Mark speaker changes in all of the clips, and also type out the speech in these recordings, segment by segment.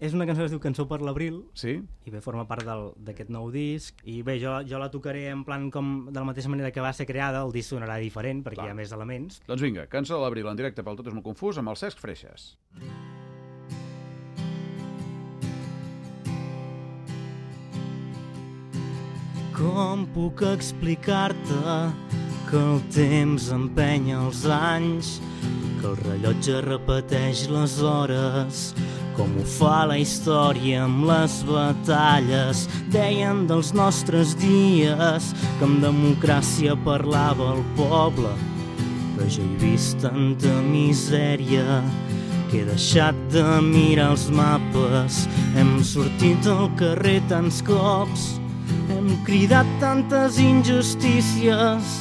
Speaker 1: és una cançó que es diu Cançó per l'abril,
Speaker 2: Sí?
Speaker 1: i bé, forma part del- d'aquest nou disc, i bé, jo, jo la tocaré en plan com de la mateixa manera que va ser creada, el disc sonarà diferent, perquè
Speaker 2: Clar.
Speaker 1: hi ha més elements.
Speaker 2: Doncs vinga, cançó de l'abril en directe pel Tot és molt confús amb el Cesc Freixas.
Speaker 1: Com puc explicar-te que el temps empenya els anys, que el rellotge repeteix les hores, com ho fa la història amb les batalles. Deien dels nostres dies que amb democràcia parlava el poble, però jo he vist tanta misèria que he deixat de mirar els mapes. Hem sortit al carrer tants cops, hem cridat tantes injustícies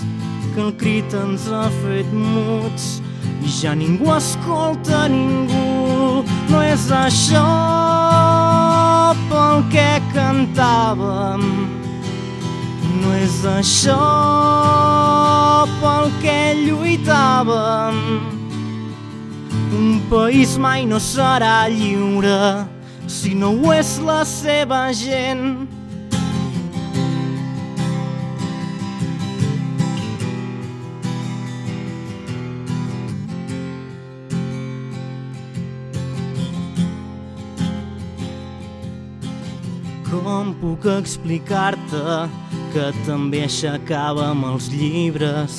Speaker 1: que el crit ens ha fet muts i ja ningú escolta ningú. No és això pel que cantàvem, no és això pel que lluitàvem. Un país mai no serà lliure si no ho és la seva gent. Com puc explicar-te que també aixecàvem els llibres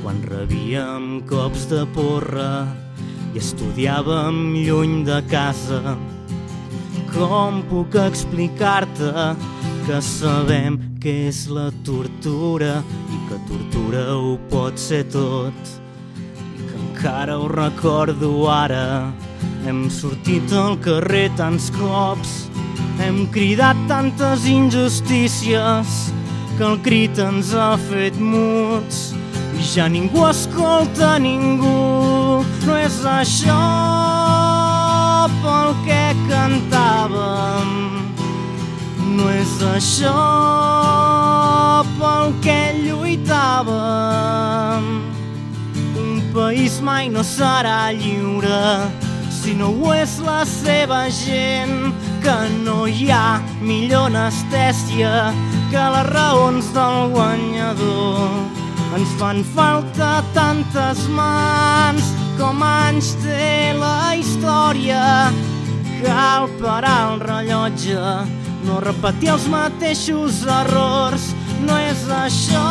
Speaker 1: quan rebíem cops de porra i estudiàvem lluny de casa? Com puc explicar-te que sabem què és la tortura i que tortura ho pot ser tot? I que encara ho recordo ara. Hem sortit al carrer tants cops, hem cridat tantes injustícies que el crit ens ha fet muts i ja ningú escolta ningú. No és això pel que cantàvem, no és això pel que lluitàvem. Un país mai no serà lliure si no ho és la seva gent, que no hi ha millor anestèsia que les raons del guanyador. Ens fan falta tantes mans com anys té la història. Cal parar el rellotge, no repetir els mateixos errors. No és això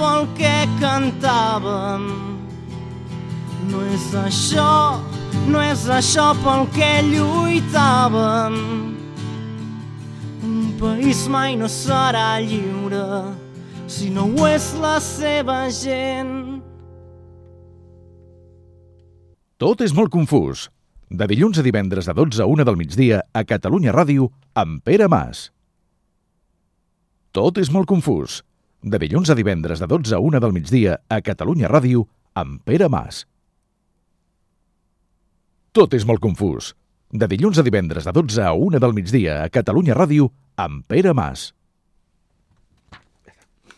Speaker 1: pel que cantàvem. No és això, no és això pel que lluitàvem. Un país mai no serà lliure si no ho és la seva gent.
Speaker 3: Tot és molt confús. De dilluns a divendres de 12 a 1 del migdia a Catalunya Ràdio amb Pere Mas. Tot és molt confús. De dilluns a divendres de 12 a 1 del migdia a Catalunya Ràdio amb Pere Mas. Tot és molt confús. De dilluns a divendres de 12 a 1 del migdia a Catalunya Ràdio amb Pere Mas.